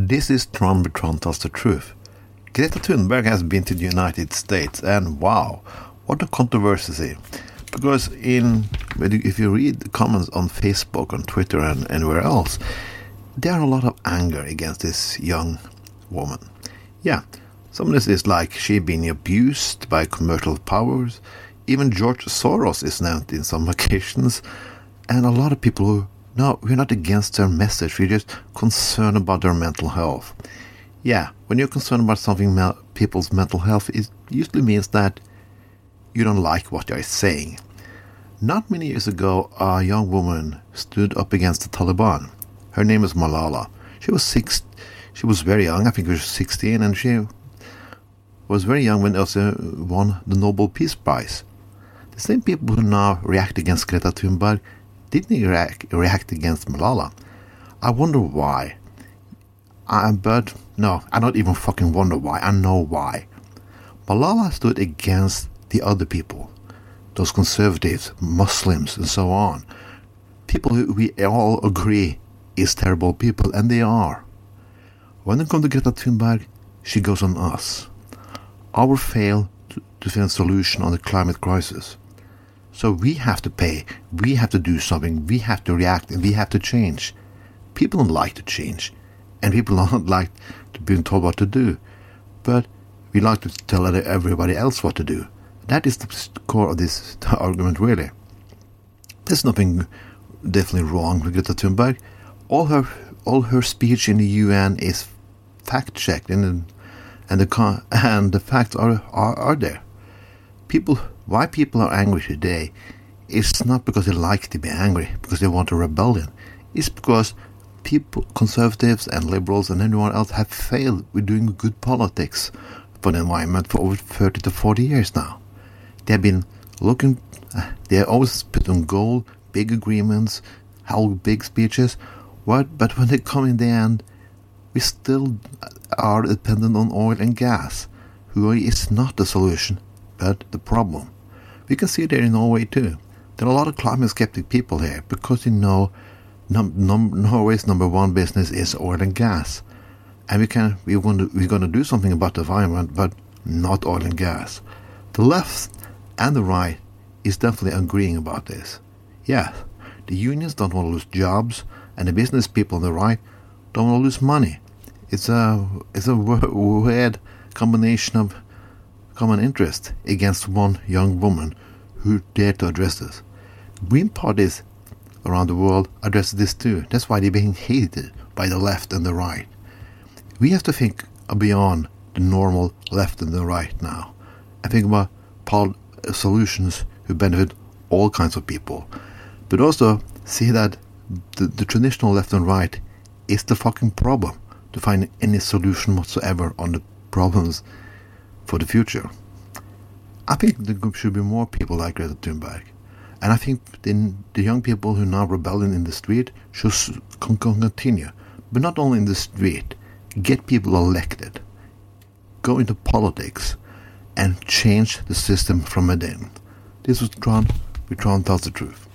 This is Trump Tron tells the truth. Greta Thunberg has been to the United States, and wow, what a controversy! Because in if you read the comments on Facebook, on Twitter, and anywhere else, there are a lot of anger against this young woman. Yeah, some of this is like she being abused by commercial powers. Even George Soros is named in some occasions, and a lot of people who no, we're not against their message. We're just concerned about their mental health. Yeah, when you're concerned about something people's mental health, it usually means that you don't like what they're saying. Not many years ago, a young woman stood up against the Taliban. Her name is Malala. She was six. She was very young. I think she was 16, and she was very young when also won the Nobel Peace Prize. The same people who now react against Greta Thunberg didn't react, react against Malala? I wonder why. I, but no, I don't even fucking wonder why. I know why. Malala stood against the other people, those conservatives, Muslims, and so on. People who we all agree is terrible people, and they are. When it comes to Greta Thunberg, she goes on us. Our fail to, to find a solution on the climate crisis. So we have to pay, we have to do something, we have to react, and we have to change. People don't like to change, and people don't like to be told what to do. But we like to tell everybody else what to do. That is the core of this argument, really. There's nothing definitely wrong with Greta Thunberg. All her all her speech in the UN is fact checked, and and the and the facts are, are are there. People why people are angry today is not because they like to be angry, because they want a rebellion. It's because people, conservatives and liberals and anyone else have failed with doing good politics for the environment for over 30 to 40 years now. They've been looking, they always put on goal, big agreements, hold big speeches, what, but when they come in the end, we still are dependent on oil and gas, who is not the solution, but the problem. We can see there in Norway too. There are a lot of climate skeptic people here because you know num- num- Norway's number one business is oil and gas, and we can we're going to we're going to do something about the environment, but not oil and gas. The left and the right is definitely agreeing about this. Yeah, the unions don't want to lose jobs, and the business people on the right don't want to lose money. It's a it's a weird combination of common interest against one young woman who dared to address this. Green parties around the world address this too. That's why they're being hated by the left and the right. We have to think beyond the normal left and the right now and think about uh, solutions who benefit all kinds of people. But also see that the, the traditional left and right is the fucking problem to find any solution whatsoever on the problems for the future. I think there should be more people like Greta Thunberg. And I think the, the young people who are now rebelling in the street should continue. But not only in the street, get people elected, go into politics, and change the system from within. This was we Tron tells the truth.